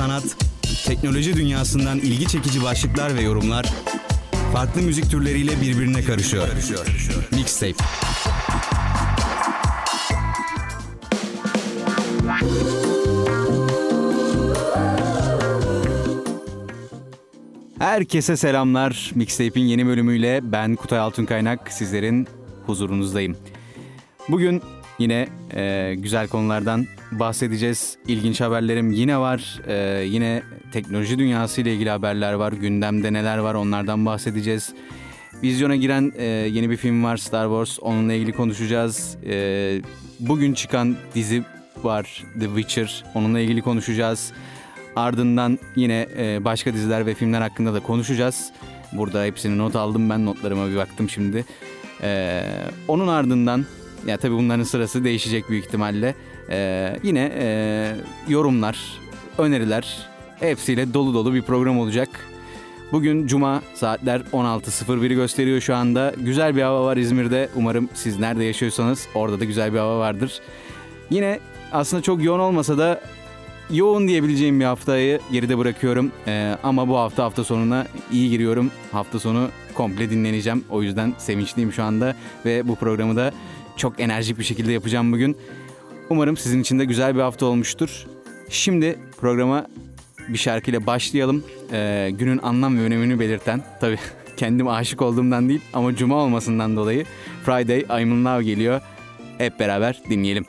sanat, teknoloji dünyasından ilgi çekici başlıklar ve yorumlar farklı müzik türleriyle birbirine karışıyor. Mixtape. Herkese selamlar. Mixtape'in yeni bölümüyle ben Kutay Altunkaynak sizlerin huzurunuzdayım. Bugün yine e, güzel konulardan bahsedeceğiz. İlginç haberlerim yine var. E, yine teknoloji dünyası ile ilgili haberler var. Gündemde neler var onlardan bahsedeceğiz. Vizyona giren e, yeni bir film var Star Wars. Onunla ilgili konuşacağız. E, bugün çıkan dizi var The Witcher. Onunla ilgili konuşacağız. Ardından yine e, başka diziler ve filmler hakkında da konuşacağız. Burada hepsini not aldım ben notlarıma bir baktım şimdi. E, onun ardından ya tabii bunların sırası değişecek büyük ihtimalle. E, yine e, yorumlar, öneriler hepsiyle dolu dolu bir program olacak. Bugün Cuma saatler 16.01'i gösteriyor şu anda. Güzel bir hava var İzmir'de. Umarım siz nerede yaşıyorsanız orada da güzel bir hava vardır. Yine aslında çok yoğun olmasa da yoğun diyebileceğim bir haftayı geride bırakıyorum. Ee, ama bu hafta hafta sonuna iyi giriyorum. Hafta sonu komple dinleneceğim. O yüzden sevinçliyim şu anda ve bu programı da çok enerjik bir şekilde yapacağım bugün. Umarım sizin için de güzel bir hafta olmuştur. Şimdi programa bir şarkıyla başlayalım. Ee, günün anlam ve önemini belirten, tabii kendim aşık olduğumdan değil ama cuma olmasından dolayı Friday I'm in Love geliyor. Hep beraber dinleyelim.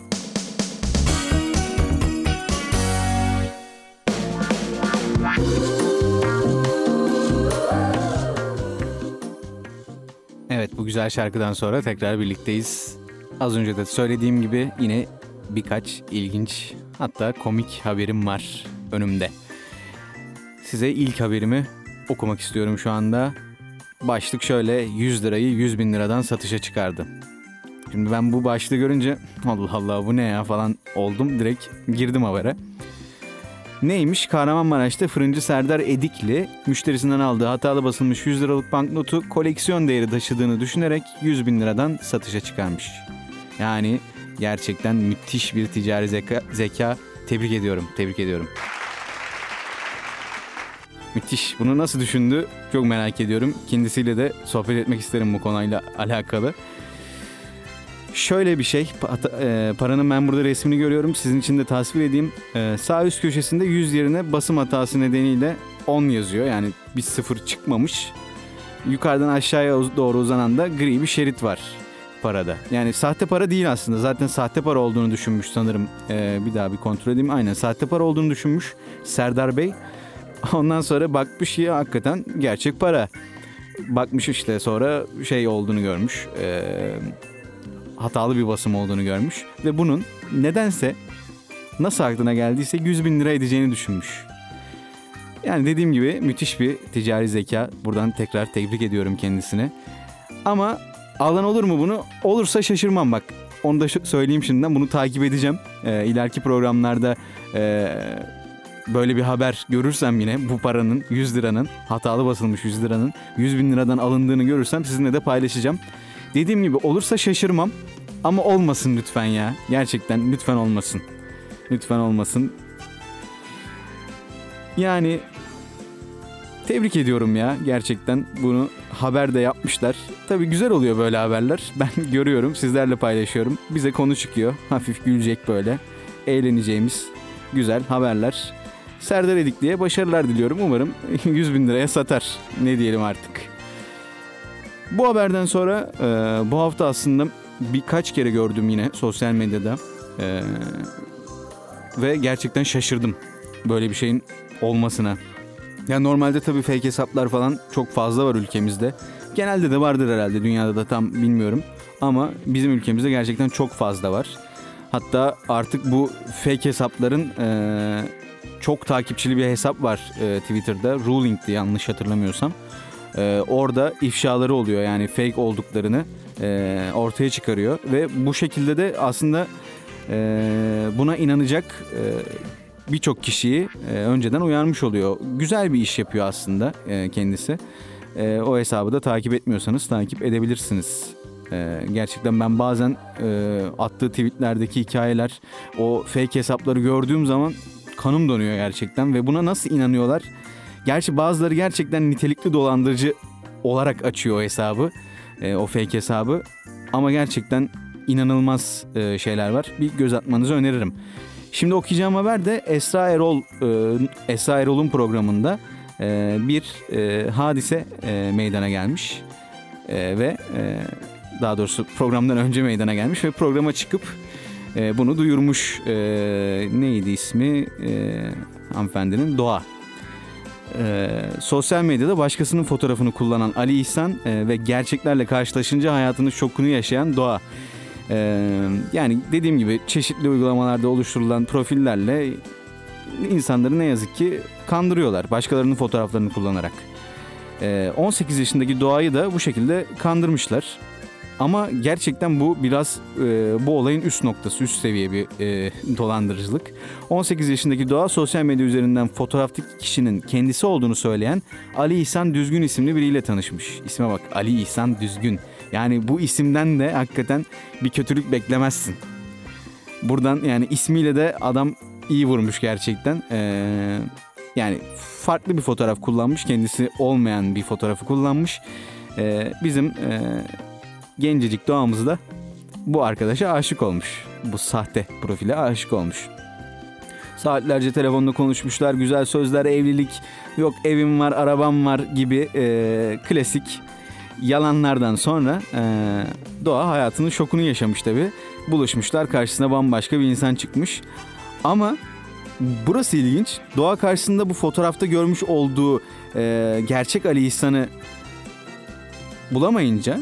Evet bu güzel şarkıdan sonra tekrar birlikteyiz. Az önce de söylediğim gibi yine birkaç ilginç hatta komik haberim var önümde. Size ilk haberimi okumak istiyorum şu anda. Başlık şöyle 100 lirayı 100 bin liradan satışa çıkardı. Şimdi ben bu başlığı görünce Allah Allah bu ne ya falan oldum. Direkt girdim habere. Neymiş? Kahramanmaraş'ta fırıncı Serdar Edikli müşterisinden aldığı hatalı basılmış 100 liralık banknotu koleksiyon değeri taşıdığını düşünerek 100 bin liradan satışa çıkarmış. Yani gerçekten müthiş bir ticari zeka, zeka. Tebrik ediyorum, tebrik ediyorum. Müthiş. Bunu nasıl düşündü çok merak ediyorum. Kendisiyle de sohbet etmek isterim bu konuyla alakalı. Şöyle bir şey, e, paranın ben burada resmini görüyorum. Sizin için de tasvir edeyim. E, sağ üst köşesinde 100 yerine basım hatası nedeniyle 10 yazıyor. Yani bir sıfır çıkmamış. Yukarıdan aşağıya doğru uzanan da gri bir şerit var parada. Yani sahte para değil aslında. Zaten sahte para olduğunu düşünmüş sanırım. E, bir daha bir kontrol edeyim. Aynen sahte para olduğunu düşünmüş Serdar Bey. Ondan sonra bakmış ya hakikaten gerçek para. Bakmış işte sonra şey olduğunu görmüş. Eee hatalı bir basım olduğunu görmüş ve bunun nedense nasıl aklına geldiyse 100 bin lira edeceğini düşünmüş. Yani dediğim gibi müthiş bir ticari zeka. Buradan tekrar tebrik ediyorum kendisine. Ama alan olur mu bunu? Olursa şaşırmam bak. Onu da söyleyeyim şimdiden. Bunu takip edeceğim. Ee, ileriki programlarda e, böyle bir haber görürsem yine bu paranın 100 liranın hatalı basılmış 100 liranın 100 bin liradan alındığını görürsem sizinle de paylaşacağım. Dediğim gibi olursa şaşırmam. Ama olmasın lütfen ya. Gerçekten lütfen olmasın. Lütfen olmasın. Yani tebrik ediyorum ya gerçekten bunu haber de yapmışlar. Tabii güzel oluyor böyle haberler. Ben görüyorum sizlerle paylaşıyorum. Bize konu çıkıyor. Hafif gülecek böyle. Eğleneceğimiz güzel haberler. Serdar Edikli'ye başarılar diliyorum. Umarım 100 bin liraya satar. Ne diyelim artık. Bu haberden sonra e, bu hafta aslında birkaç kere gördüm yine sosyal medyada. E, ve gerçekten şaşırdım böyle bir şeyin olmasına. Yani normalde tabii fake hesaplar falan çok fazla var ülkemizde. Genelde de vardır herhalde dünyada da tam bilmiyorum. Ama bizim ülkemizde gerçekten çok fazla var. Hatta artık bu fake hesapların e, çok takipçili bir hesap var e, Twitter'da. Ruling diye yanlış hatırlamıyorsam e, orada ifşaları oluyor yani fake olduklarını e, ortaya çıkarıyor ve bu şekilde de aslında e, buna inanacak e, birçok kişiyi e, önceden uyarmış oluyor. Güzel bir iş yapıyor aslında e, kendisi. E, o hesabı da takip etmiyorsanız takip edebilirsiniz. E, gerçekten ben bazen e, attığı tweetlerdeki hikayeler, o fake hesapları gördüğüm zaman kanım donuyor gerçekten ve buna nasıl inanıyorlar? Gerçi bazıları gerçekten nitelikli dolandırıcı olarak açıyor o hesabı, e, o fake hesabı. Ama gerçekten inanılmaz e, şeyler var. Bir göz atmanızı öneririm. Şimdi okuyacağım haber de Esra Erol, e, Esra Erol'un programında e, bir e, hadise meydana gelmiş. Ve daha doğrusu programdan önce meydana gelmiş ve programa çıkıp bunu duyurmuş. Neydi ismi? Hanımefendinin Doğa. E, sosyal medyada başkasının fotoğrafını kullanan Ali İhsan e, ve gerçeklerle karşılaşınca hayatının şokunu yaşayan Doğa. E, yani dediğim gibi çeşitli uygulamalarda oluşturulan profillerle insanları ne yazık ki kandırıyorlar başkalarının fotoğraflarını kullanarak. E, 18 yaşındaki Doğa'yı da bu şekilde kandırmışlar. Ama gerçekten bu biraz e, bu olayın üst noktası, üst seviye bir e, dolandırıcılık. 18 yaşındaki Doğa sosyal medya üzerinden fotoğraftaki kişinin kendisi olduğunu söyleyen Ali İhsan Düzgün isimli biriyle tanışmış. İsme bak Ali İhsan Düzgün. Yani bu isimden de hakikaten bir kötülük beklemezsin. Buradan yani ismiyle de adam iyi vurmuş gerçekten. Ee, yani farklı bir fotoğraf kullanmış. Kendisi olmayan bir fotoğrafı kullanmış. Ee, bizim e, gencecik doğamız da bu arkadaşa aşık olmuş. Bu sahte profile aşık olmuş. Saatlerce telefonla konuşmuşlar. Güzel sözler, evlilik, yok evim var, arabam var gibi e, klasik yalanlardan sonra e, Doğa hayatının şokunu yaşamış tabi. Buluşmuşlar karşısına bambaşka bir insan çıkmış. Ama burası ilginç. Doğa karşısında bu fotoğrafta görmüş olduğu e, gerçek Ali İhsan'ı bulamayınca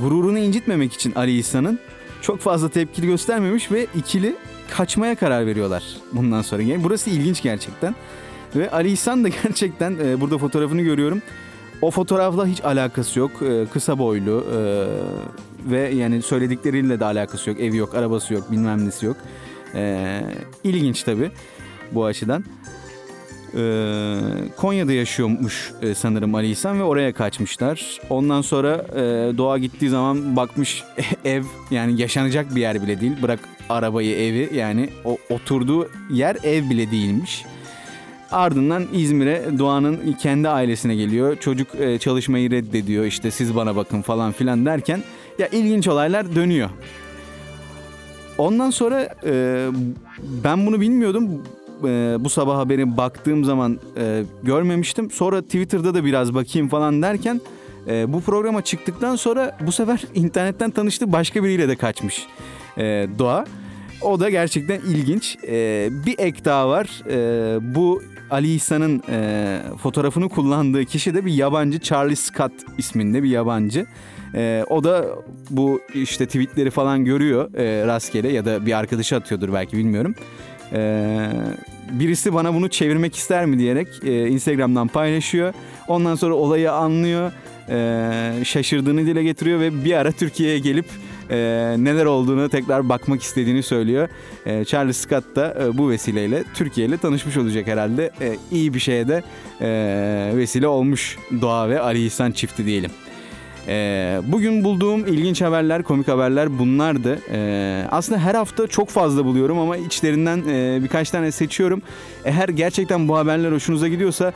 gururunu incitmemek için Ali İhsan'ın çok fazla tepkili göstermemiş ve ikili kaçmaya karar veriyorlar bundan sonra. Yani burası ilginç gerçekten. Ve Ali İhsan da gerçekten e, burada fotoğrafını görüyorum. O fotoğrafla hiç alakası yok. E, kısa boylu e, ve yani söyledikleriyle de alakası yok. Evi yok, arabası yok, bilmem nesi yok. E, ilginç tabii bu açıdan. Ee, Konya'da yaşıyormuş e, sanırım Ali İhsan ve oraya kaçmışlar. Ondan sonra e, Doğa gittiği zaman bakmış ev yani yaşanacak bir yer bile değil. Bırak arabayı evi yani o oturduğu yer ev bile değilmiş. Ardından İzmir'e Doğan'ın kendi ailesine geliyor. Çocuk e, çalışmayı reddediyor işte siz bana bakın falan filan derken ya ilginç olaylar dönüyor. Ondan sonra e, ben bunu bilmiyordum e, bu sabah haberi baktığım zaman e, görmemiştim. Sonra Twitter'da da biraz bakayım falan derken e, bu programa çıktıktan sonra bu sefer internetten tanıştı başka biriyle de kaçmış e, Doğa. O da gerçekten ilginç. E, bir ek daha var. E, bu Ali İhsan'ın e, fotoğrafını kullandığı kişi de bir yabancı Charlie Scott isminde bir yabancı. E, o da bu işte tweetleri falan görüyor e, rastgele ya da bir arkadaşı atıyordur belki bilmiyorum. Ee, birisi bana bunu çevirmek ister mi diyerek e, Instagram'dan paylaşıyor. Ondan sonra olayı anlıyor, e, şaşırdığını dile getiriyor ve bir ara Türkiye'ye gelip e, neler olduğunu tekrar bakmak istediğini söylüyor. E, Charles Scott da e, bu vesileyle Türkiye ile tanışmış olacak herhalde. E, iyi bir şeye de e, vesile olmuş Doğa ve Ali İhsan çifti diyelim. Bugün bulduğum ilginç haberler, komik haberler bunlardı. Ee, aslında her hafta çok fazla buluyorum ama içlerinden e, birkaç tane seçiyorum. Eğer gerçekten bu haberler hoşunuza gidiyorsa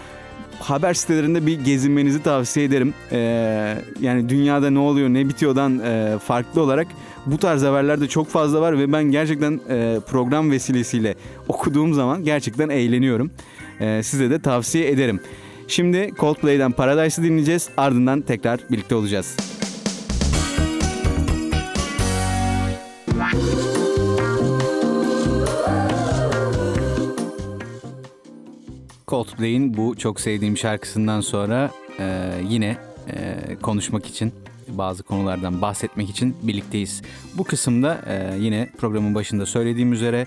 haber sitelerinde bir gezinmenizi tavsiye ederim. Ee, yani dünyada ne oluyor, ne bitiyordan e, farklı olarak bu tarz haberler de çok fazla var ve ben gerçekten e, program vesilesiyle okuduğum zaman gerçekten eğleniyorum. E, size de tavsiye ederim. Şimdi Coldplay'den Paradise'ı dinleyeceğiz. Ardından tekrar birlikte olacağız. Coldplay'in bu çok sevdiğim şarkısından sonra e, yine e, konuşmak için bazı konulardan bahsetmek için birlikteyiz. Bu kısımda e, yine programın başında söylediğim üzere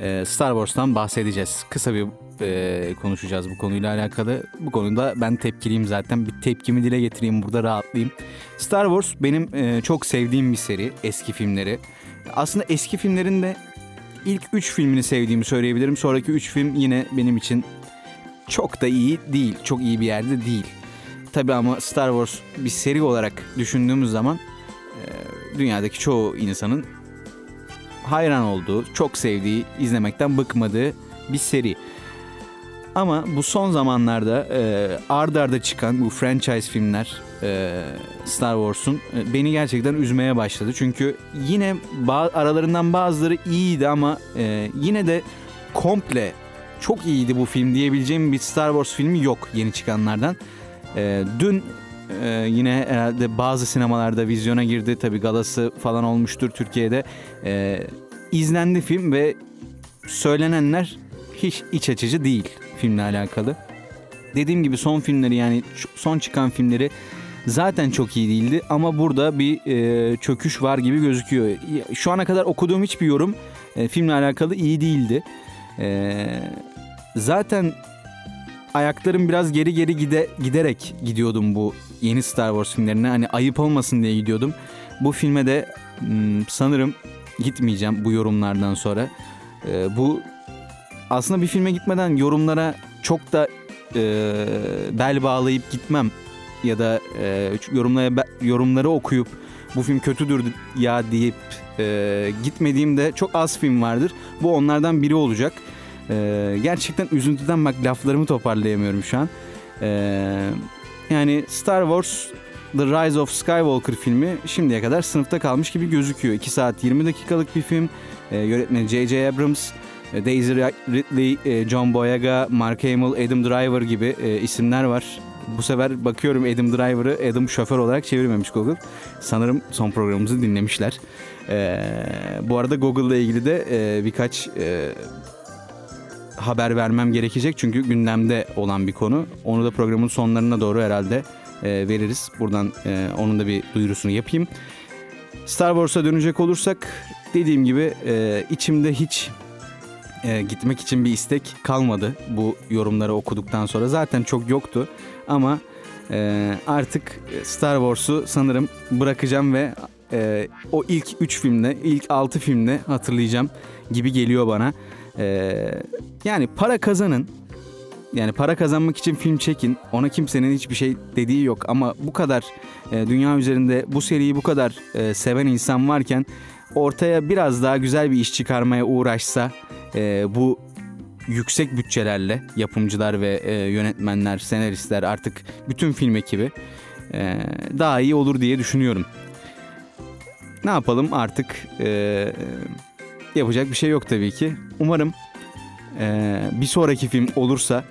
e, Star Wars'tan bahsedeceğiz. Kısa bir e, konuşacağız bu konuyla alakalı. Bu konuda ben tepkiliyim zaten. Bir tepkimi dile getireyim burada rahatlayayım. Star Wars benim e, çok sevdiğim bir seri. Eski filmleri. Aslında eski filmlerin de ilk 3 filmini sevdiğimi söyleyebilirim. Sonraki 3 film yine benim için çok da iyi değil. Çok iyi bir yerde değil. Tabi ama Star Wars bir seri olarak düşündüğümüz zaman e, dünyadaki çoğu insanın hayran olduğu, çok sevdiği, izlemekten bıkmadığı bir seri. Ama bu son zamanlarda e, ard arda çıkan bu franchise filmler e, Star Wars'un e, beni gerçekten üzmeye başladı. Çünkü yine ba- aralarından bazıları iyiydi ama e, yine de komple çok iyiydi bu film diyebileceğim bir Star Wars filmi yok yeni çıkanlardan. E, dün e, yine herhalde bazı sinemalarda vizyona girdi. Tabi galası falan olmuştur Türkiye'de. E, izlendi film ve söylenenler hiç iç açıcı değil filmle alakalı. Dediğim gibi son filmleri yani son çıkan filmleri zaten çok iyi değildi ama burada bir e, çöküş var gibi gözüküyor. Şu ana kadar okuduğum hiçbir yorum e, filmle alakalı iyi değildi. E, zaten ayaklarım biraz geri geri gide, giderek gidiyordum bu yeni Star Wars filmlerine. Hani ayıp olmasın diye gidiyordum. Bu filme de hmm, sanırım gitmeyeceğim bu yorumlardan sonra. E, bu aslında bir filme gitmeden yorumlara çok da e, bel bağlayıp gitmem ya da e, yorumlara yorumları okuyup bu film kötüdür ya deyip e, gitmediğimde çok az film vardır. Bu onlardan biri olacak. E, gerçekten üzüntüden bak laflarımı toparlayamıyorum şu an. E, yani Star Wars The Rise of Skywalker filmi şimdiye kadar sınıfta kalmış gibi gözüküyor. 2 saat 20 dakikalık bir film. E, yönetmeni J.J. Abrams e, Daisy Ridley, e, John Boyega, Mark Hamill, Adam Driver gibi e, isimler var. Bu sefer bakıyorum Adam Driver'ı Adam şoför olarak çevirmemiş Google. Sanırım son programımızı dinlemişler. Ee, bu arada Google'la ilgili de e, birkaç e, haber vermem gerekecek. Çünkü gündemde olan bir konu. Onu da programın sonlarına doğru herhalde e, veririz. Buradan e, onun da bir duyurusunu yapayım. Star Wars'a dönecek olursak dediğim gibi e, içimde hiç e, gitmek için bir istek kalmadı bu yorumları okuduktan sonra. Zaten çok yoktu ama e, artık Star Wars'u sanırım bırakacağım ve e, o ilk 3 filmde, ilk 6 filmde hatırlayacağım gibi geliyor bana. E, yani para kazanın. Yani para kazanmak için film çekin. Ona kimsenin hiçbir şey dediği yok ama bu kadar e, dünya üzerinde bu seriyi bu kadar e, seven insan varken ortaya biraz daha güzel bir iş çıkarmaya uğraşsa e, bu yüksek bütçelerle yapımcılar ve e, yönetmenler, senaristler artık bütün film ekibi e, daha iyi olur diye düşünüyorum. Ne yapalım artık e, yapacak bir şey yok tabii ki. Umarım e, bir sonraki film olursa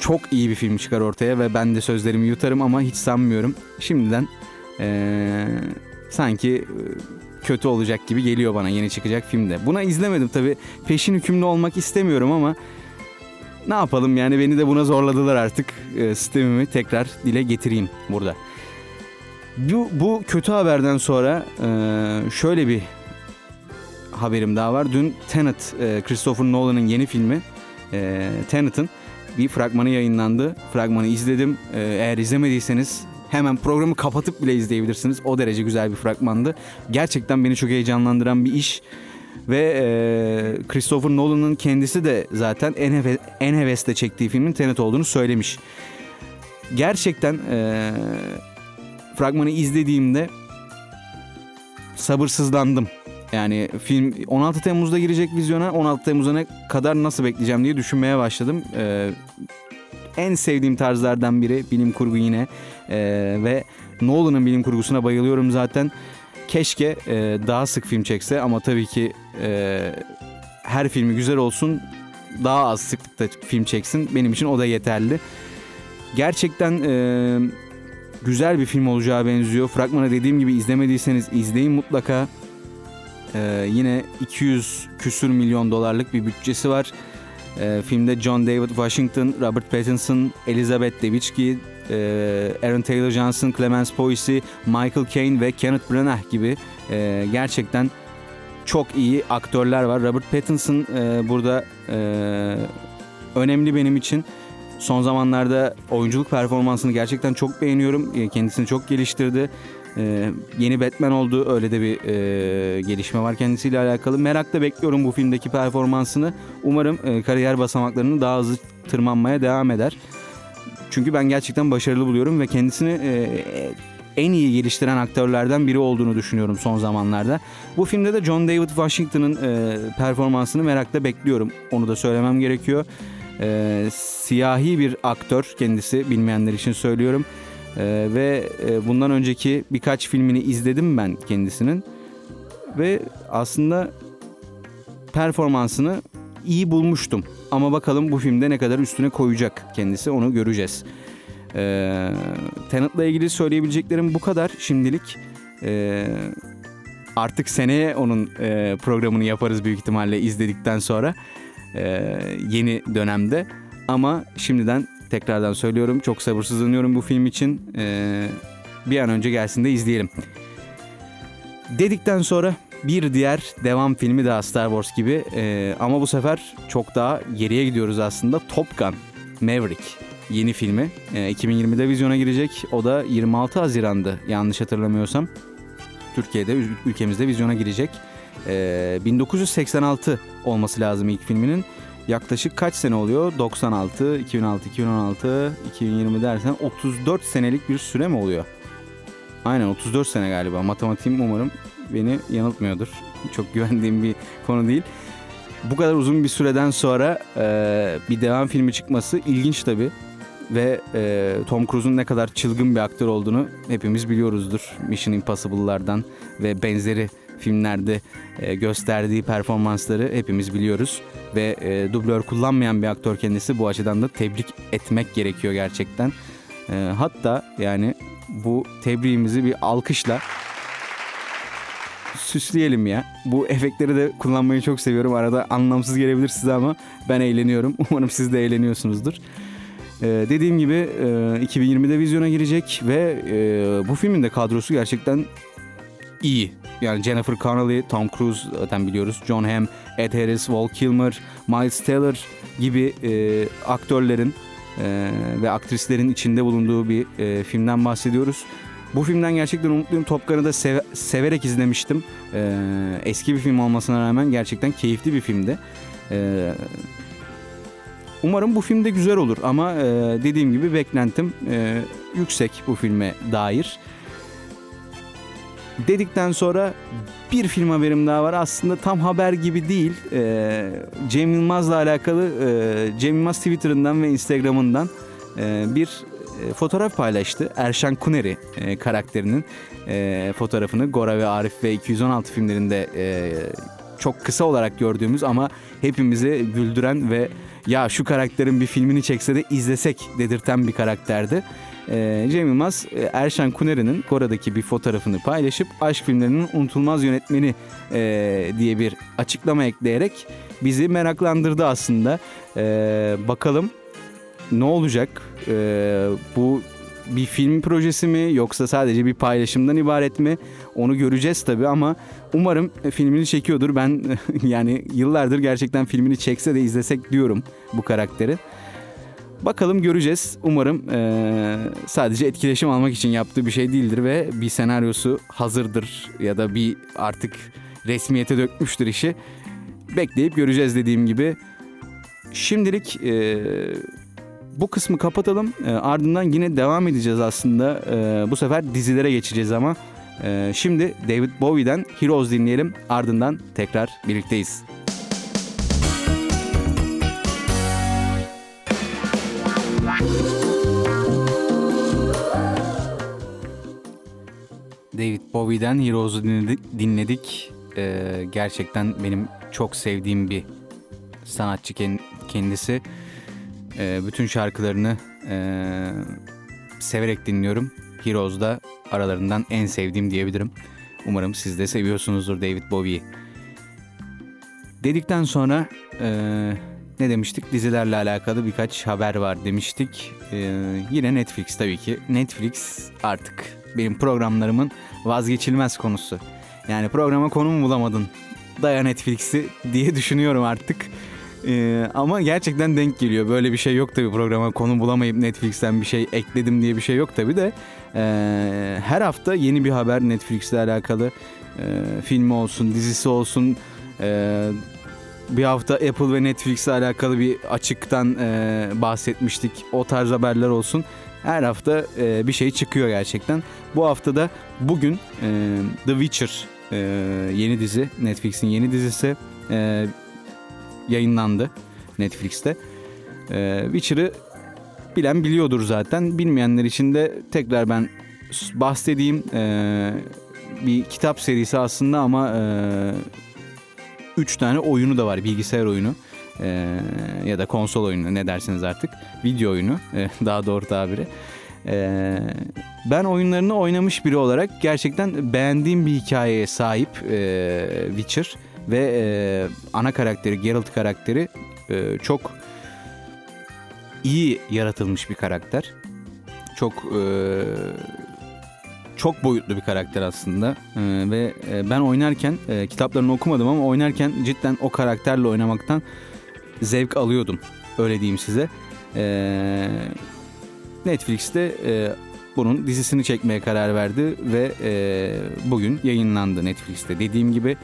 çok iyi bir film çıkar ortaya ve ben de sözlerimi yutarım ama hiç sanmıyorum. Şimdiden e, sanki kötü olacak gibi geliyor bana yeni çıkacak filmde. Buna izlemedim tabi peşin hükümlü olmak istemiyorum ama ne yapalım yani beni de buna zorladılar artık e, sistemimi tekrar dile getireyim burada. Bu, bu kötü haberden sonra e, şöyle bir haberim daha var. Dün Tenet, e, Christopher Nolan'ın yeni filmi e, Tenet'ın bir fragmanı yayınlandı. Fragmanı izledim. E, eğer izlemediyseniz hemen programı kapatıp bile izleyebilirsiniz. O derece güzel bir fragmandı. Gerçekten beni çok heyecanlandıran bir iş. Ve e, Christopher Nolan'ın kendisi de zaten en, heve, en hevesle çektiği filmin Tenet olduğunu söylemiş. Gerçekten e, fragmanı izlediğimde sabırsızlandım. Yani film 16 Temmuz'da girecek vizyona 16 Temmuz'a ne kadar nasıl bekleyeceğim diye düşünmeye başladım. Ee, en sevdiğim tarzlardan biri bilim kurgu yine ee, ve Nolan'ın bilim kurgusuna bayılıyorum zaten. Keşke e, daha sık film çekse ama tabii ki e, her filmi güzel olsun daha az sıklıkta film çeksin benim için o da yeterli. Gerçekten e, güzel bir film olacağı benziyor. Fragmanı dediğim gibi izlemediyseniz izleyin mutlaka. Ee, yine 200 küsür milyon dolarlık bir bütçesi var. Ee, filmde John David Washington, Robert Pattinson, Elizabeth Debicki, e, Aaron Taylor Johnson, Clemence Poissy, Michael Caine ve Kenneth Branagh gibi e, gerçekten çok iyi aktörler var. Robert Pattinson e, burada e, önemli benim için. Son zamanlarda oyunculuk performansını gerçekten çok beğeniyorum. Kendisini çok geliştirdi. Ee, yeni Batman oldu. Öyle de bir e, gelişme var kendisiyle alakalı. Merakla bekliyorum bu filmdeki performansını. Umarım e, kariyer basamaklarını daha hızlı tırmanmaya devam eder. Çünkü ben gerçekten başarılı buluyorum ve kendisini e, en iyi geliştiren aktörlerden biri olduğunu düşünüyorum son zamanlarda. Bu filmde de John David Washington'ın e, performansını merakla bekliyorum. Onu da söylemem gerekiyor. E, siyahi bir aktör kendisi bilmeyenler için söylüyorum. E, ve e, bundan önceki birkaç filmini izledim ben kendisinin. Ve aslında performansını iyi bulmuştum. Ama bakalım bu filmde ne kadar üstüne koyacak kendisi onu göreceğiz. Ee, Tenet'la ilgili söyleyebileceklerim bu kadar şimdilik. Ee, artık seneye onun e, programını yaparız büyük ihtimalle izledikten sonra e, yeni dönemde. Ama şimdiden tekrardan söylüyorum çok sabırsızlanıyorum bu film için. E, bir an önce gelsin de izleyelim. Dedikten sonra bir diğer devam filmi daha Star Wars gibi e, ama bu sefer çok daha geriye gidiyoruz aslında. Top Gun Maverick yeni filmi e, 2020'de vizyona girecek. O da 26 Haziran'dı yanlış hatırlamıyorsam. Türkiye'de ülkemizde vizyona girecek. E, 1986 olması lazım ilk filminin. Yaklaşık kaç sene oluyor? 96, 2006, 2016, 2020 dersen 34 senelik bir süre mi oluyor? Aynen 34 sene galiba. Matematiğim umarım beni yanıltmıyordur. Çok güvendiğim bir konu değil. Bu kadar uzun bir süreden sonra e, bir devam filmi çıkması ilginç tabii. Ve e, Tom Cruise'un ne kadar çılgın bir aktör olduğunu hepimiz biliyoruzdur. Mission Impossible'lardan ve benzeri filmlerde e, gösterdiği performansları hepimiz biliyoruz. Ve e, dublör kullanmayan bir aktör kendisi bu açıdan da tebrik etmek gerekiyor gerçekten. E, hatta yani bu tebriğimizi bir alkışla süsleyelim ya. Bu efektleri de kullanmayı çok seviyorum. Arada anlamsız gelebilir size ama ben eğleniyorum. Umarım siz de eğleniyorsunuzdur. Ee, dediğim gibi e, 2020'de vizyona girecek ve e, bu filmin de kadrosu gerçekten iyi. Yani Jennifer Connelly, Tom Cruise zaten biliyoruz. John Hamm, Ed Harris, Val Kilmer, Miles Teller gibi e, aktörlerin e, ve aktrislerin içinde bulunduğu bir e, filmden bahsediyoruz. Bu filmden gerçekten umutluyum. Top da seve- severek izlemiştim. Ee, eski bir film olmasına rağmen gerçekten keyifli bir filmdi. Ee, umarım bu filmde güzel olur ama e, dediğim gibi beklentim e, yüksek bu filme dair. Dedikten sonra bir film haberim daha var. Aslında tam haber gibi değil. Ee, Cem Yılmaz'la alakalı e, Cem Yılmaz Twitter'ından ve Instagram'ından e, bir e, fotoğraf paylaştı. Erşan Kuneri e, karakterinin e, fotoğrafını Gora ve Arif ve 216 filmlerinde e, çok kısa olarak gördüğümüz ama hepimizi güldüren ve ya şu karakterin bir filmini çekse de izlesek dedirten bir karakterdi. E, Cem Yılmaz e, Erşan Kuneri'nin Gora'daki bir fotoğrafını paylaşıp aşk filmlerinin unutulmaz yönetmeni e, diye bir açıklama ekleyerek bizi meraklandırdı aslında. E, bakalım ne olacak? Ee, bu bir film projesi mi yoksa sadece bir paylaşımdan ibaret mi? Onu göreceğiz tabii ama umarım filmini çekiyordur. Ben yani yıllardır gerçekten filmini çekse de izlesek diyorum bu karakteri. Bakalım göreceğiz. Umarım e, sadece etkileşim almak için yaptığı bir şey değildir ve bir senaryosu hazırdır ya da bir artık resmiyete dökmüştür işi. Bekleyip göreceğiz dediğim gibi. Şimdilik e, bu kısmı kapatalım. E, ardından yine devam edeceğiz aslında. E, bu sefer dizilere geçeceğiz ama. E, şimdi David Bowie'den Heroes dinleyelim. Ardından tekrar birlikteyiz. David Bowie'den Heroes'u dinledik. Ee, gerçekten benim çok sevdiğim bir sanatçı kendisi. E, bütün şarkılarını e, severek dinliyorum. Heroes da aralarından en sevdiğim diyebilirim. Umarım siz de seviyorsunuzdur David Bowie'yi. Dedikten sonra e, ne demiştik? Dizilerle alakalı birkaç haber var demiştik. E, yine Netflix tabii ki. Netflix artık benim programlarımın vazgeçilmez konusu. Yani programa konu mu bulamadın? Daya Netflix'i diye düşünüyorum artık. Ee, ama gerçekten denk geliyor. Böyle bir şey yok tabii programa konu bulamayıp Netflix'ten bir şey ekledim diye bir şey yok tabii de. Ee, her hafta yeni bir haber Netflix'le alakalı. Ee, filmi olsun, dizisi olsun. Ee, bir hafta Apple ve Netflix'le alakalı bir açıktan e, bahsetmiştik. O tarz haberler olsun. Her hafta e, bir şey çıkıyor gerçekten. Bu hafta da bugün e, The Witcher e, yeni dizi, Netflix'in yeni dizisi e, yayınlandı Netflix'te. E, Witcher'ı bilen biliyordur zaten. Bilmeyenler için de tekrar ben bahsedeyim. E, bir kitap serisi aslında ama e, üç tane oyunu da var. Bilgisayar oyunu e, ya da konsol oyunu ne dersiniz artık. Video oyunu e, daha doğru tabiri. E, ben oyunlarını oynamış biri olarak gerçekten beğendiğim bir hikayeye sahip e, Witcher ve e, ana karakteri Geralt karakteri e, çok iyi yaratılmış bir karakter. Çok e, çok boyutlu bir karakter aslında ee, ve e, ben oynarken e, kitaplarını okumadım ama oynarken cidden o karakterle oynamaktan zevk alıyordum öyle diyeyim size. Ee, Netflix'te e, bunun dizisini çekmeye karar verdi ve e, bugün yayınlandı Netflix'te dediğim gibi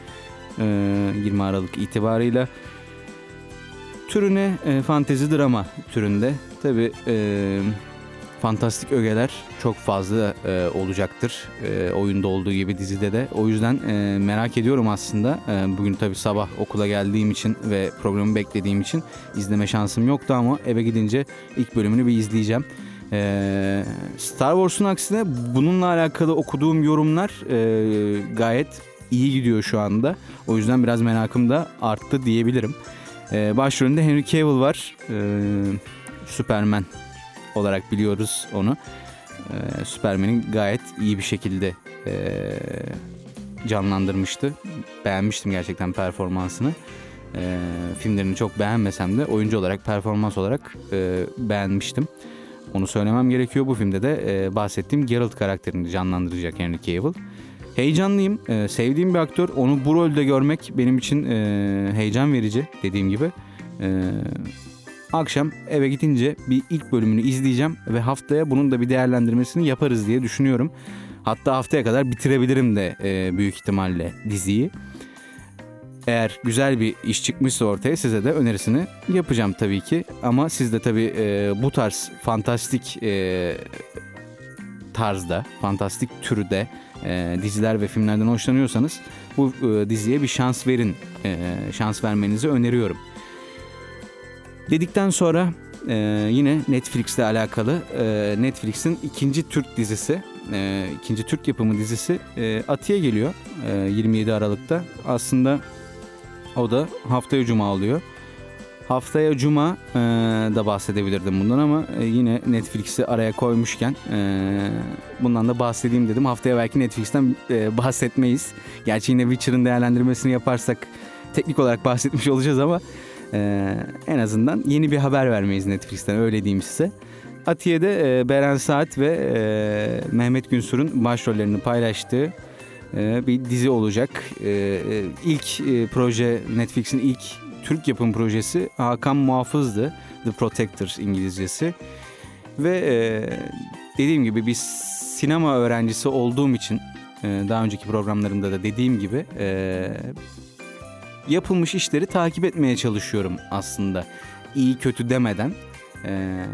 e, 20 Aralık itibarıyla türüne e, fantezi drama türünde tabi e, fantastik ögeler çok fazla e, olacaktır e, oyunda olduğu gibi dizide de. O yüzden e, merak ediyorum aslında. E, bugün tabi sabah okula geldiğim için ve programı beklediğim için izleme şansım yoktu ama eve gidince ilk bölümünü bir izleyeceğim. E, Star Wars'un aksine bununla alakalı okuduğum yorumlar e, gayet iyi gidiyor şu anda. O yüzden biraz merakım da arttı diyebilirim. E, başrolünde Henry Cavill var. E, Superman olarak biliyoruz onu. Ee, Superman'in gayet iyi bir şekilde e, canlandırmıştı. Beğenmiştim gerçekten performansını. E, filmlerini çok beğenmesem de oyuncu olarak, performans olarak e, beğenmiştim. Onu söylemem gerekiyor. Bu filmde de e, bahsettiğim Geralt karakterini canlandıracak Henry Cavill. Heyecanlıyım. E, sevdiğim bir aktör. Onu bu rolde görmek benim için e, heyecan verici dediğim gibi. E, Akşam eve gidince bir ilk bölümünü izleyeceğim ve haftaya bunun da bir değerlendirmesini yaparız diye düşünüyorum. Hatta haftaya kadar bitirebilirim de e, büyük ihtimalle diziyi. Eğer güzel bir iş çıkmışsa ortaya size de önerisini yapacağım tabii ki. Ama siz de tabii e, bu tarz fantastik e, tarzda, fantastik türde e, diziler ve filmlerden hoşlanıyorsanız bu e, diziye bir şans verin. E, şans vermenizi öneriyorum. Dedikten sonra e, yine Netflix'le alakalı e, Netflix'in ikinci Türk dizisi, e, ikinci Türk yapımı dizisi e, Atiye geliyor e, 27 Aralık'ta. Aslında o da haftaya cuma oluyor. Haftaya cuma e, da bahsedebilirdim bundan ama e, yine Netflix'i araya koymuşken e, bundan da bahsedeyim dedim. Haftaya belki Netflix'ten e, bahsetmeyiz. Gerçi yine Witcher'ın değerlendirmesini yaparsak teknik olarak bahsetmiş olacağız ama ee, en azından yeni bir haber vermeyiz Netflix'ten öyle diyeyim size. Atiye'de e, Beren Saat ve e, Mehmet Günsur'un başrollerini paylaştığı e, bir dizi olacak. E, e, ilk e, proje Netflix'in ilk Türk yapım projesi Hakan Muhafız'dı. The Protector İngilizcesi. Ve e, dediğim gibi bir sinema öğrencisi olduğum için e, daha önceki programlarımda da dediğim gibi e, yapılmış işleri takip etmeye çalışıyorum aslında. İyi kötü demeden. Ee,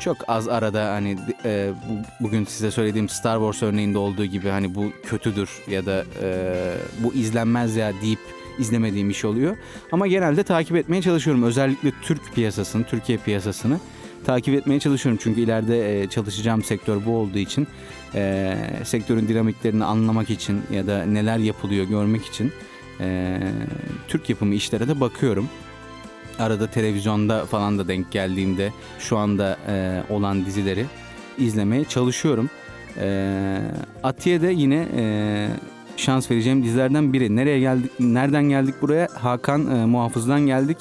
çok az arada hani e, bu, bugün size söylediğim Star Wars örneğinde olduğu gibi hani bu kötüdür ya da e, bu izlenmez ya deyip izlemediğim iş oluyor. Ama genelde takip etmeye çalışıyorum. Özellikle Türk piyasasını, Türkiye piyasasını takip etmeye çalışıyorum. Çünkü ileride e, çalışacağım sektör bu olduğu için e, sektörün dinamiklerini anlamak için ya da neler yapılıyor görmek için e, Türk yapımı işlere de bakıyorum. Arada televizyonda falan da denk geldiğimde şu anda e, olan dizileri izlemeye çalışıyorum. E, Atiye de yine e, şans vereceğim dizilerden biri. Nereye geldik? Nereden geldik buraya? Hakan e, Muhafız'dan geldik.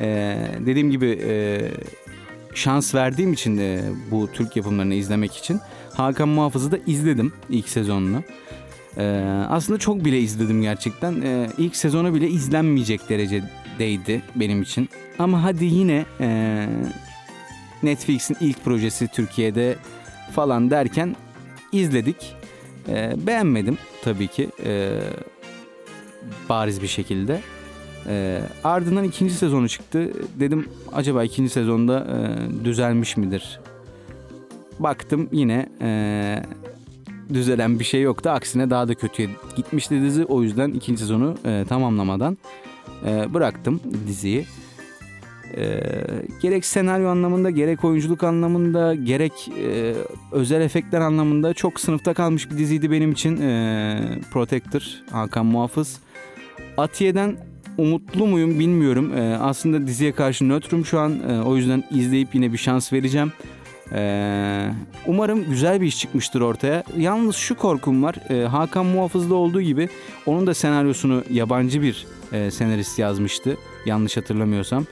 E, dediğim gibi e, şans verdiğim için de bu Türk yapımlarını izlemek için Hakan Muhafız'ı da izledim ilk sezonunu. Ee, aslında çok bile izledim gerçekten. Ee, ilk sezonu bile izlenmeyecek derecedeydi benim için. Ama hadi yine e, Netflix'in ilk projesi Türkiye'de falan derken izledik. Ee, beğenmedim tabii ki e, bariz bir şekilde. E, ardından ikinci sezonu çıktı. Dedim acaba ikinci sezonda e, düzelmiş midir? baktım yine e, düzelen bir şey yoktu. Aksine daha da kötüye gitmişti dizi. O yüzden ikinci sezonu e, tamamlamadan e, bıraktım diziyi. E, gerek senaryo anlamında, gerek oyunculuk anlamında, gerek e, özel efektler anlamında çok sınıfta kalmış bir diziydi benim için. E, Protector, Hakan Muhafız. Atiye'den umutlu muyum bilmiyorum. E, aslında diziye karşı nötrüm şu an. E, o yüzden izleyip yine bir şans vereceğim. Ee, umarım güzel bir iş çıkmıştır ortaya. Yalnız şu korkum var. Ee, Hakan Muhafız'da olduğu gibi onun da senaryosunu yabancı bir e, senarist yazmıştı. Yanlış hatırlamıyorsam.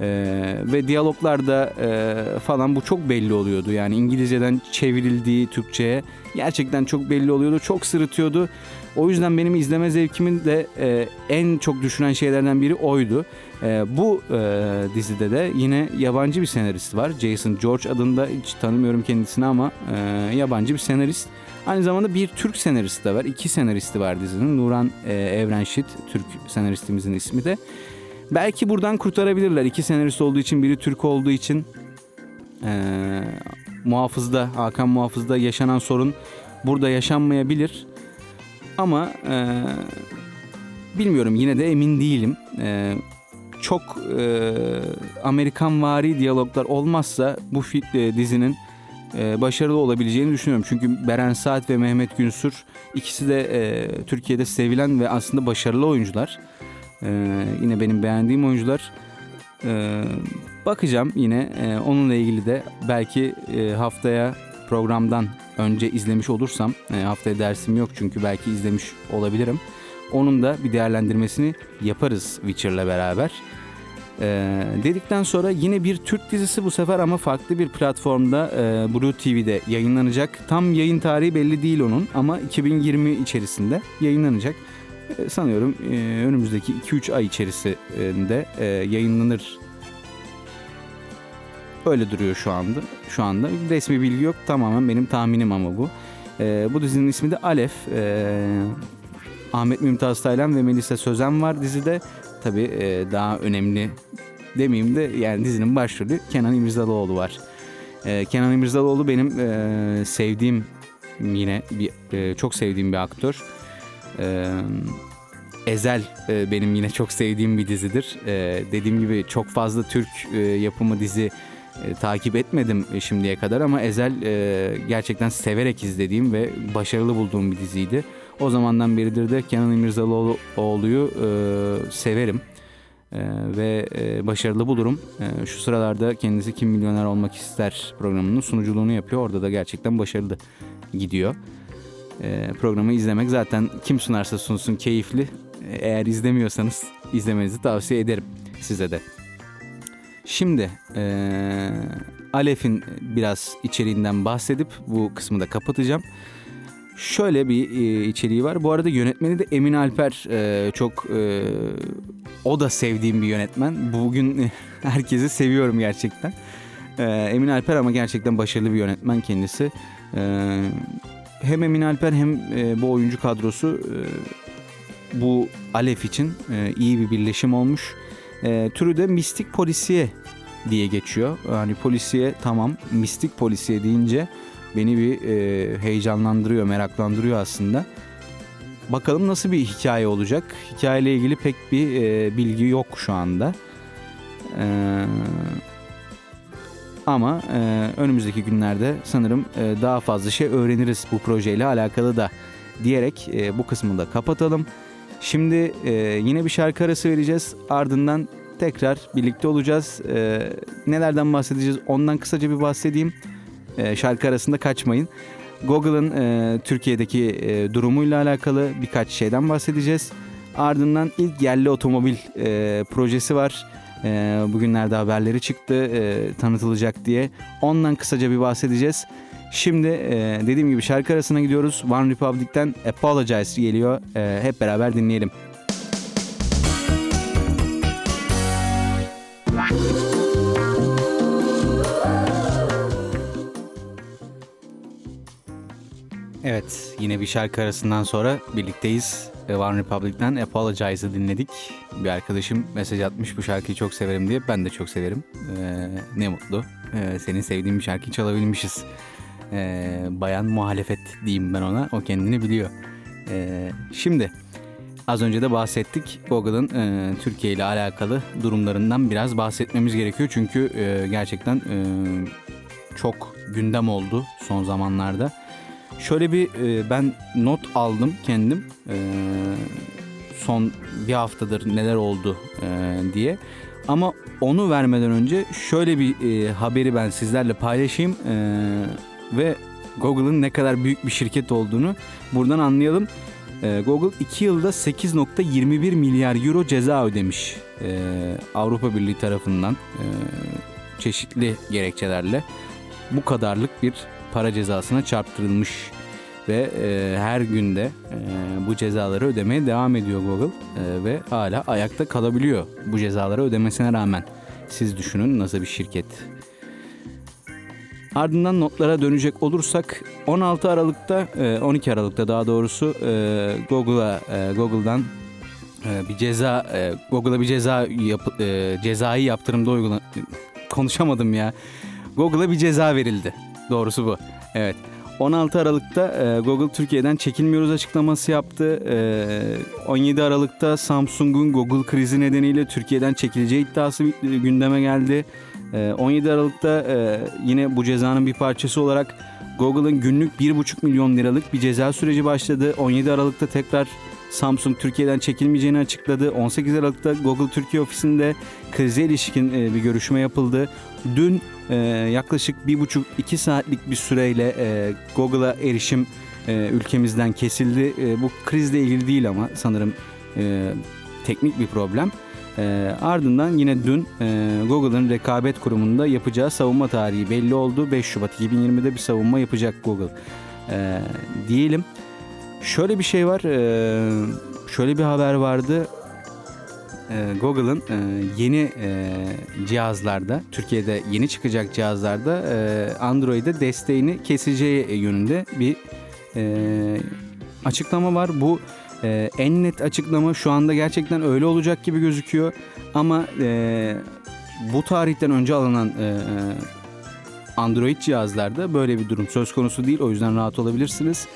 Ee, ve diyaloglarda e, falan bu çok belli oluyordu. Yani İngilizceden çevrildiği Türkçe'ye gerçekten çok belli oluyordu. Çok sırıtıyordu. O yüzden benim izleme zevkimin de e, en çok düşüren şeylerden biri oydu. E, bu e, dizide de yine yabancı bir senarist var. Jason George adında hiç tanımıyorum kendisini ama e, yabancı bir senarist. Aynı zamanda bir Türk senarist de var. İki senaristi var dizinin. Nuran e, Evrenşit, Türk senaristimizin ismi de. Belki buradan kurtarabilirler. İki senarist olduğu için, biri Türk olduğu için e, muhafızda, Hakan muhafızda yaşanan sorun burada yaşanmayabilir. Ama e, bilmiyorum yine de emin değilim. E, çok e, Amerikan vari diyaloglar olmazsa bu e, dizinin e, başarılı olabileceğini düşünüyorum. Çünkü Beren Saat ve Mehmet Günsür ikisi de e, Türkiye'de sevilen ve aslında başarılı oyuncular. E, yine benim beğendiğim oyuncular. E, bakacağım yine e, onunla ilgili de belki e, haftaya programdan önce izlemiş olursam e, haftaya dersim yok çünkü belki izlemiş olabilirim. Onun da bir değerlendirmesini yaparız Witcher'la beraber. Ee, dedikten sonra yine bir Türk dizisi bu sefer ama farklı bir platformda e, Blue TV'de yayınlanacak. Tam yayın tarihi belli değil onun ama 2020 içerisinde yayınlanacak. E, sanıyorum e, önümüzdeki 2-3 ay içerisinde e, yayınlanır Öyle duruyor şu anda. Şu anda resmi bilgi yok. Tamamen benim tahminim ama bu. E, bu dizinin ismi de Alef. E, Ahmet Mümtaz Taylan ve Melisa Sözen var dizide. Tabii e, daha önemli demeyeyim de yani dizinin başrolü Kenan İmirzalıoğlu var. E, Kenan İmirzalıoğlu benim e, sevdiğim yine bir e, çok sevdiğim bir aktör. E, Ezel e, benim yine çok sevdiğim bir dizidir. E, dediğim gibi çok fazla Türk e, yapımı dizi e, takip etmedim şimdiye kadar ama Ezel e, gerçekten severek izlediğim ve başarılı bulduğum bir diziydi. O zamandan beridir de Kenan İmirzalıoğlu'yu e, severim e, ve e, başarılı bulurum. E, şu sıralarda kendisi Kim Milyoner Olmak İster programının sunuculuğunu yapıyor. Orada da gerçekten başarılı gidiyor. E, programı izlemek zaten kim sunarsa sunsun keyifli. Eğer izlemiyorsanız izlemenizi tavsiye ederim size de. Şimdi e, Alef'in biraz içeriğinden bahsedip bu kısmı da kapatacağım. Şöyle bir e, içeriği var. Bu arada yönetmeni de Emin Alper. E, çok e, o da sevdiğim bir yönetmen. Bugün herkesi seviyorum gerçekten. E, Emin Alper ama gerçekten başarılı bir yönetmen kendisi. E, hem Emin Alper hem e, bu oyuncu kadrosu e, bu Alef için e, iyi bir birleşim olmuş. E, türü de mistik polisiye diye geçiyor. Yani polisiye tamam mistik polisiye deyince beni bir e, heyecanlandırıyor, meraklandırıyor aslında. Bakalım nasıl bir hikaye olacak. Hikayeyle ilgili pek bir e, bilgi yok şu anda. E, ama e, önümüzdeki günlerde sanırım e, daha fazla şey öğreniriz bu projeyle alakalı da diyerek e, bu kısmını da kapatalım. Şimdi e, yine bir şarkı arası vereceğiz. Ardından tekrar birlikte olacağız. E, nelerden bahsedeceğiz ondan kısaca bir bahsedeyim. E, şarkı arasında kaçmayın. Google'ın e, Türkiye'deki e, durumuyla alakalı birkaç şeyden bahsedeceğiz. Ardından ilk yerli otomobil e, projesi var. E, bugünlerde haberleri çıktı e, tanıtılacak diye. Ondan kısaca bir bahsedeceğiz. Şimdi e, dediğim gibi şarkı arasına gidiyoruz. One Republic'ten Apologize geliyor. E, hep beraber dinleyelim. Evet yine bir şarkı arasından sonra birlikteyiz. One Republic'ten Apologize'ı dinledik. Bir arkadaşım mesaj atmış bu şarkıyı çok severim diye. Ben de çok severim. Ee, ne mutlu. Ee, senin sevdiğin bir şarkıyı çalabilmişiz. E, bayan muhalefet diyeyim ben ona. O kendini biliyor. E, şimdi az önce de bahsettik. Google'ın e, Türkiye ile alakalı durumlarından biraz bahsetmemiz gerekiyor. Çünkü e, gerçekten e, çok gündem oldu son zamanlarda. Şöyle bir e, ben not aldım kendim. E, son bir haftadır neler oldu e, diye. Ama onu vermeden önce şöyle bir e, haberi ben sizlerle paylaşayım e, ve Google'ın ne kadar büyük bir şirket olduğunu buradan anlayalım. E, Google 2 yılda 8.21 milyar euro ceza ödemiş e, Avrupa Birliği tarafından e, çeşitli gerekçelerle bu kadarlık bir para cezasına çarptırılmış ve e, her günde e, bu cezaları ödemeye devam ediyor Google e, ve hala ayakta kalabiliyor bu cezaları ödemesine rağmen. Siz düşünün nasıl bir şirket. Ardından notlara dönecek olursak 16 Aralık'ta 12 Aralık'ta daha doğrusu Google'a Google'dan bir ceza Google'a bir ceza yap, cezai yaptırımda uygula konuşamadım ya. Google'a bir ceza verildi. Doğrusu bu. Evet. 16 Aralık'ta e, Google Türkiye'den çekilmiyoruz açıklaması yaptı. E, 17 Aralık'ta Samsung'un Google krizi nedeniyle Türkiye'den çekileceği iddiası gündeme geldi. E, 17 Aralık'ta e, yine bu cezanın bir parçası olarak Google'ın günlük 1,5 milyon liralık bir ceza süreci başladı. 17 Aralık'ta tekrar Samsung Türkiye'den çekilmeyeceğini açıkladı. 18 Aralık'ta Google Türkiye ofisinde krize ilişkin e, bir görüşme yapıldı. Dün e, yaklaşık bir buçuk iki saatlik bir süreyle e, Google'a erişim ülkemizden kesildi. Bu krizle ilgili değil ama sanırım teknik bir problem. Ardından yine dün e, Google'ın rekabet kurumunda yapacağı savunma tarihi belli oldu. 5 Şubat 2020'de bir savunma yapacak Google. Diyelim. Şöyle bir şey var. Şöyle bir haber vardı Google'ın yeni cihazlarda, Türkiye'de yeni çıkacak cihazlarda Android'e desteğini keseceği yönünde bir açıklama var. Bu en net açıklama şu anda gerçekten öyle olacak gibi gözüküyor. Ama bu tarihten önce alınan Android cihazlarda böyle bir durum söz konusu değil. O yüzden rahat olabilirsiniz.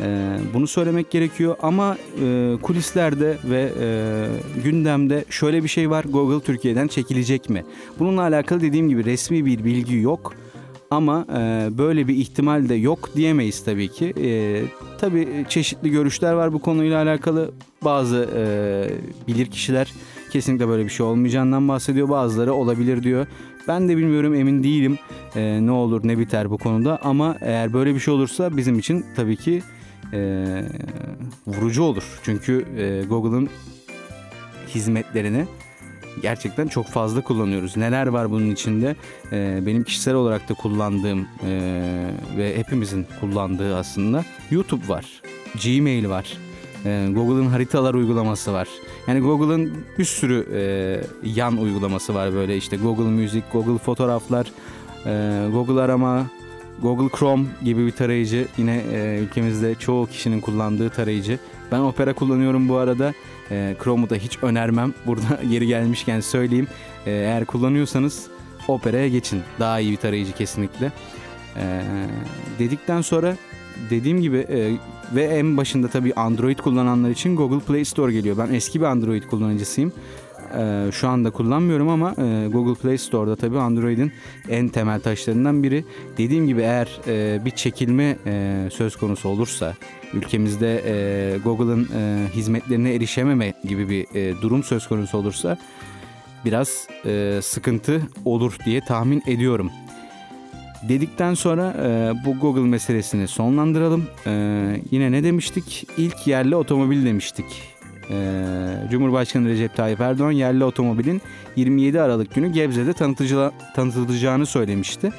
Ee, bunu söylemek gerekiyor ama e, kulislerde ve e, gündemde şöyle bir şey var. Google Türkiye'den çekilecek mi? Bununla alakalı dediğim gibi resmi bir bilgi yok. Ama e, böyle bir ihtimal de yok diyemeyiz tabii ki. Tabii çeşitli görüşler var bu konuyla alakalı. Bazı bilir kişiler kesinlikle böyle bir şey olmayacağından bahsediyor. Bazıları olabilir diyor. Ben de bilmiyorum emin değilim ne olur ne biter bu konuda. Ama eğer böyle bir şey olursa bizim için tabii ki e, vurucu olur. Çünkü e, Google'ın hizmetlerini gerçekten çok fazla kullanıyoruz. Neler var bunun içinde? E, benim kişisel olarak da kullandığım e, ve hepimizin kullandığı aslında YouTube var, Gmail var, e, Google'ın haritalar uygulaması var. Yani Google'ın bir sürü e, yan uygulaması var böyle işte Google Music, Google Fotoğraflar, e, Google Arama, Google Chrome gibi bir tarayıcı yine e, ülkemizde çoğu kişinin kullandığı tarayıcı. Ben Opera kullanıyorum bu arada. E, Chrome'u da hiç önermem. Burada yeri gelmişken söyleyeyim. E, eğer kullanıyorsanız Opera'ya geçin. Daha iyi bir tarayıcı kesinlikle. E, dedikten sonra dediğim gibi e, ve en başında tabii Android kullananlar için Google Play Store geliyor. Ben eski bir Android kullanıcısıyım. Ee, şu anda kullanmıyorum ama e, Google Play Store'da tabii Android'in en temel taşlarından biri. Dediğim gibi eğer e, bir çekilme e, söz konusu olursa ülkemizde e, Google'ın hizmetlerine erişememe gibi bir durum söz konusu olursa biraz sıkıntı olur diye tahmin ediyorum. Dedikten sonra e, bu Google meselesini sonlandıralım. E, yine ne demiştik? İlk yerli otomobil demiştik. Ee, Cumhurbaşkanı Recep Tayyip Erdoğan yerli otomobilin 27 Aralık günü Gebze'de tanıtılacağını söylemişti.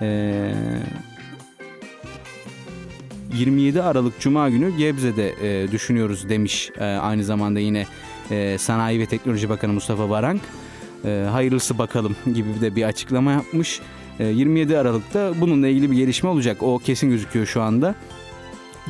27 ee, Aralık Cuma günü Gebze'de e, düşünüyoruz demiş e, aynı zamanda yine e, Sanayi ve Teknoloji Bakanı Mustafa Varank. hayırlısı bakalım gibi de bir açıklama yapmış. 27 Aralık'ta bununla ilgili bir gelişme olacak. O kesin gözüküyor şu anda.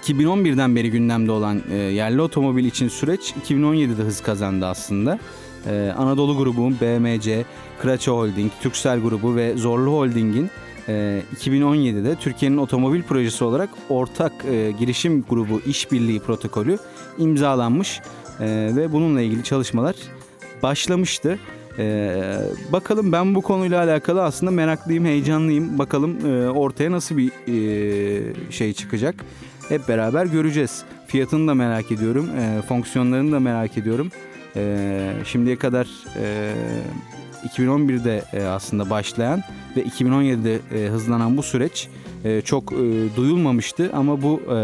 2011'den beri gündemde olan e, yerli otomobil için süreç 2017'de hız kazandı aslında. E, Anadolu grubu, BMC, Kraça Holding, Türksel grubu ve Zorlu Holding'in e, 2017'de Türkiye'nin otomobil projesi olarak ortak e, girişim grubu işbirliği protokolü imzalanmış e, ve bununla ilgili çalışmalar başlamıştı. Ee, bakalım ben bu konuyla alakalı aslında meraklıyım, heyecanlıyım. Bakalım e, ortaya nasıl bir e, şey çıkacak. Hep beraber göreceğiz. Fiyatını da merak ediyorum, e, fonksiyonlarını da merak ediyorum. E, şimdiye kadar e, 2011'de e, aslında başlayan ve 2017'de e, hızlanan bu süreç e, çok e, duyulmamıştı ama bu e,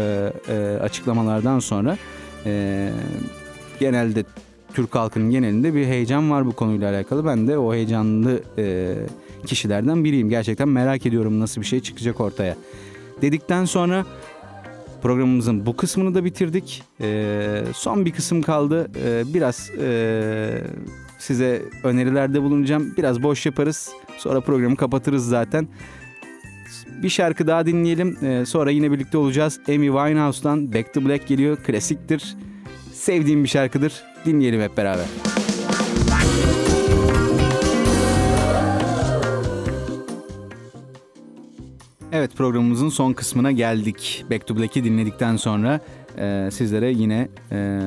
e, açıklamalardan sonra e, genelde Türk halkının genelinde bir heyecan var bu konuyla alakalı. Ben de o heyecanlı e, kişilerden biriyim. Gerçekten merak ediyorum nasıl bir şey çıkacak ortaya. Dedikten sonra programımızın bu kısmını da bitirdik. E, son bir kısım kaldı. E, biraz e, size önerilerde bulunacağım. Biraz boş yaparız. Sonra programı kapatırız zaten. Bir şarkı daha dinleyelim. E, sonra yine birlikte olacağız. Amy Winehouse'dan Back to Black geliyor. Klasiktir. Sevdiğim bir şarkıdır. Dinleyelim hep beraber. Evet programımızın son kısmına geldik. Back to Black'i dinledikten sonra e, sizlere yine e,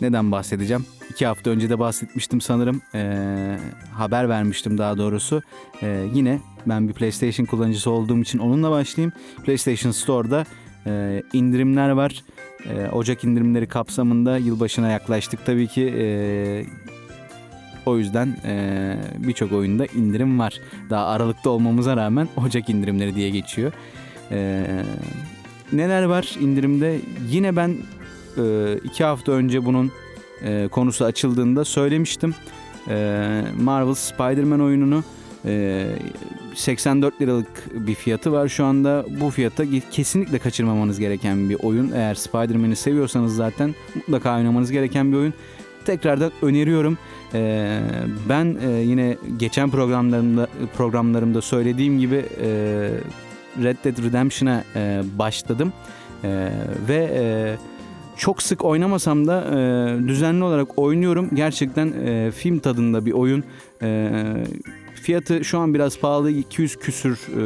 neden bahsedeceğim? İki hafta önce de bahsetmiştim sanırım. E, haber vermiştim daha doğrusu. E, yine ben bir PlayStation kullanıcısı olduğum için onunla başlayayım. PlayStation Store'da e, indirimler var. E, Ocak indirimleri kapsamında yılbaşına yaklaştık tabii ki. E, o yüzden e, birçok oyunda indirim var. Daha Aralık'ta olmamıza rağmen Ocak indirimleri diye geçiyor. E, neler var indirimde? Yine ben e, iki hafta önce bunun e, konusu açıldığında söylemiştim. E, Marvel Spider-Man oyununu 84 liralık bir fiyatı var şu anda. Bu fiyata kesinlikle kaçırmamanız gereken bir oyun. Eğer Spider-Man'i seviyorsanız zaten mutlaka oynamanız gereken bir oyun. Tekrardan öneriyorum. Ben yine geçen programlarımda programlarımda söylediğim gibi Red Dead Redemption'a başladım. Ve çok sık oynamasam da düzenli olarak oynuyorum. Gerçekten film tadında bir oyun. Fiyatı şu an biraz pahalı 200 küsür e,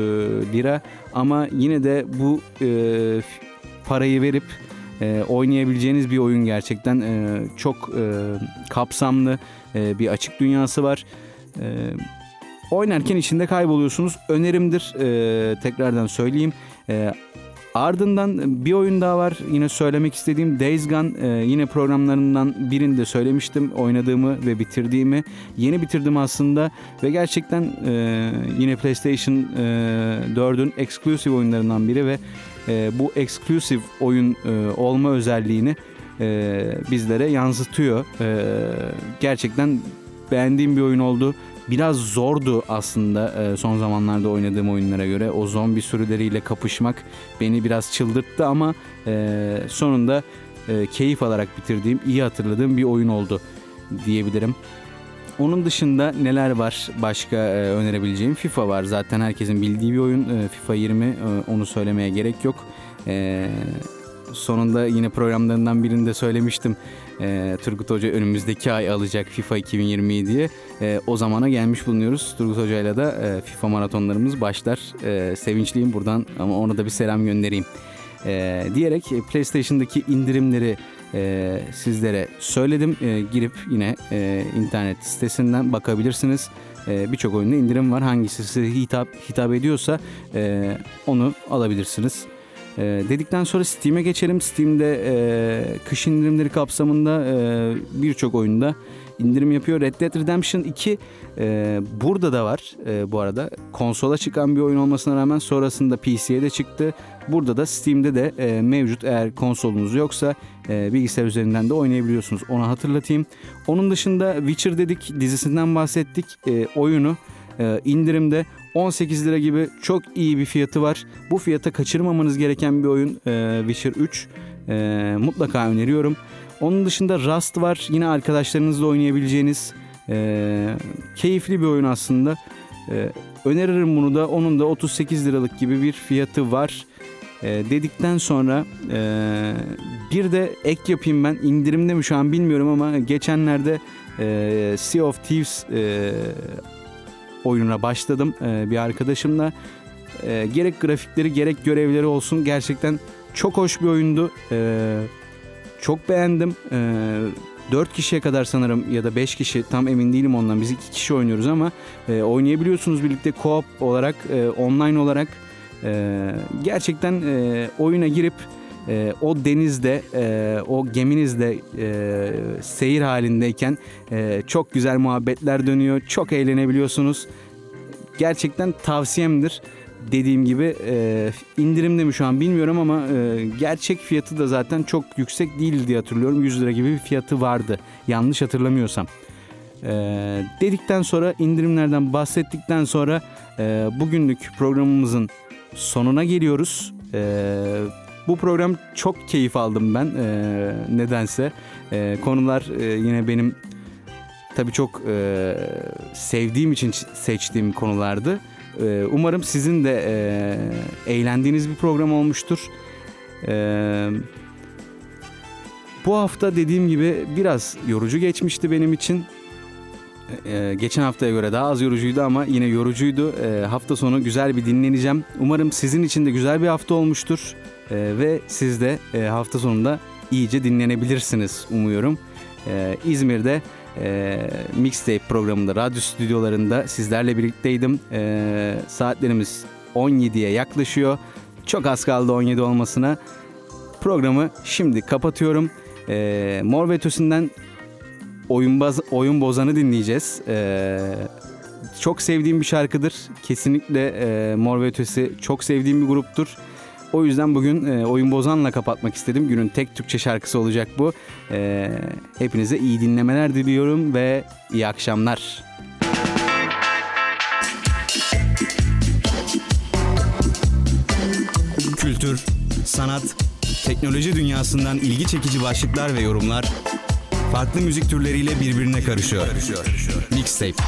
lira ama yine de bu e, parayı verip e, oynayabileceğiniz bir oyun gerçekten e, çok e, kapsamlı e, bir açık dünyası var. E, oynarken içinde kayboluyorsunuz. Önerimdir e, tekrardan söyleyeyim. E, Ardından bir oyun daha var yine söylemek istediğim Days Gone e, yine programlarından birinde söylemiştim oynadığımı ve bitirdiğimi. Yeni bitirdim aslında ve gerçekten e, yine PlayStation e, 4'ün exclusive oyunlarından biri ve e, bu exclusive oyun e, olma özelliğini e, bizlere yansıtıyor. E, gerçekten beğendiğim bir oyun oldu biraz zordu aslında e, son zamanlarda oynadığım oyunlara göre. O zombi sürüleriyle kapışmak beni biraz çıldırttı ama e, sonunda e, keyif alarak bitirdiğim, iyi hatırladığım bir oyun oldu diyebilirim. Onun dışında neler var başka önerebileceğim? FIFA var zaten herkesin bildiği bir oyun. FIFA 20 onu söylemeye gerek yok. sonunda yine programlarından birinde söylemiştim e, Turgut Hoca önümüzdeki ay alacak FIFA 2020 diye e, o zamana gelmiş bulunuyoruz. Turgut Hoca ile de e, FIFA maratonlarımız başlar. E, sevinçliyim buradan ama ona da bir selam göndereyim. E, diyerek PlayStation'daki indirimleri e, sizlere söyledim. E, girip yine e, internet sitesinden bakabilirsiniz. E, Birçok oyunda indirim var. Hangisi size hitap, hitap ediyorsa e, onu alabilirsiniz. E, dedikten sonra Steam'e geçelim. Steam'de e, kış indirimleri kapsamında e, birçok oyunda indirim yapıyor. Red Dead Redemption 2 e, burada da var e, bu arada. Konsola çıkan bir oyun olmasına rağmen sonrasında PC'ye de çıktı. Burada da Steam'de de e, mevcut eğer konsolunuz yoksa e, bilgisayar üzerinden de oynayabiliyorsunuz. Onu hatırlatayım. Onun dışında Witcher dedik dizisinden bahsettik. E, oyunu e, indirimde 18 lira gibi çok iyi bir fiyatı var. Bu fiyata kaçırmamanız gereken bir oyun e, Witcher 3. E, mutlaka öneriyorum. Onun dışında Rust var. Yine arkadaşlarınızla oynayabileceğiniz e, keyifli bir oyun aslında. E, öneririm bunu da. Onun da 38 liralık gibi bir fiyatı var. E, dedikten sonra e, bir de ek yapayım ben. İndirimde mi şu an bilmiyorum ama geçenlerde e, Sea of Thieves e, oyununa başladım e, bir arkadaşımla. E, gerek grafikleri gerek görevleri olsun gerçekten çok hoş bir oyundu. E, çok beğendim. E, 4 kişiye kadar sanırım ya da 5 kişi tam emin değilim ondan. Biz 2 kişi oynuyoruz ama e, oynayabiliyorsunuz birlikte co-op olarak, e, online olarak. E, gerçekten e, oyuna girip e, o denizde, e, o geminizde e, seyir halindeyken e, çok güzel muhabbetler dönüyor. Çok eğlenebiliyorsunuz. Gerçekten tavsiyemdir. Dediğim gibi e, indirimde mi şu an bilmiyorum ama e, gerçek fiyatı da zaten çok yüksek değil diye hatırlıyorum. 100 lira gibi bir fiyatı vardı. Yanlış hatırlamıyorsam. E, dedikten sonra indirimlerden bahsettikten sonra e, bugünlük programımızın sonuna geliyoruz. E, bu program çok keyif aldım ben e, nedense. E, konular e, yine benim tabii çok e, sevdiğim için seçtiğim konulardı. E, umarım sizin de e, eğlendiğiniz bir program olmuştur. E, bu hafta dediğim gibi biraz yorucu geçmişti benim için. Ee, geçen haftaya göre daha az yorucuydu ama yine yorucuydu. Ee, hafta sonu güzel bir dinleneceğim. Umarım sizin için de güzel bir hafta olmuştur. Ee, ve siz de e, hafta sonunda iyice dinlenebilirsiniz umuyorum. Ee, İzmir'de e, Mixtape programında, radyo stüdyolarında sizlerle birlikteydim. Ee, saatlerimiz 17'ye yaklaşıyor. Çok az kaldı 17 olmasına. Programı şimdi kapatıyorum. Ee, Mor ve Ötesi'nden oyun, oyun bozanı dinleyeceğiz. Ee, çok sevdiğim bir şarkıdır. Kesinlikle e, Mor ve Ötesi çok sevdiğim bir gruptur. O yüzden bugün e, Oyun Bozan'la kapatmak istedim. Günün tek Türkçe şarkısı olacak bu. E, hepinize iyi dinlemeler diliyorum ve iyi akşamlar. Kültür, sanat, teknoloji dünyasından ilgi çekici başlıklar ve yorumlar farklı müzik türleriyle birbirine karışıyor. Mixtape.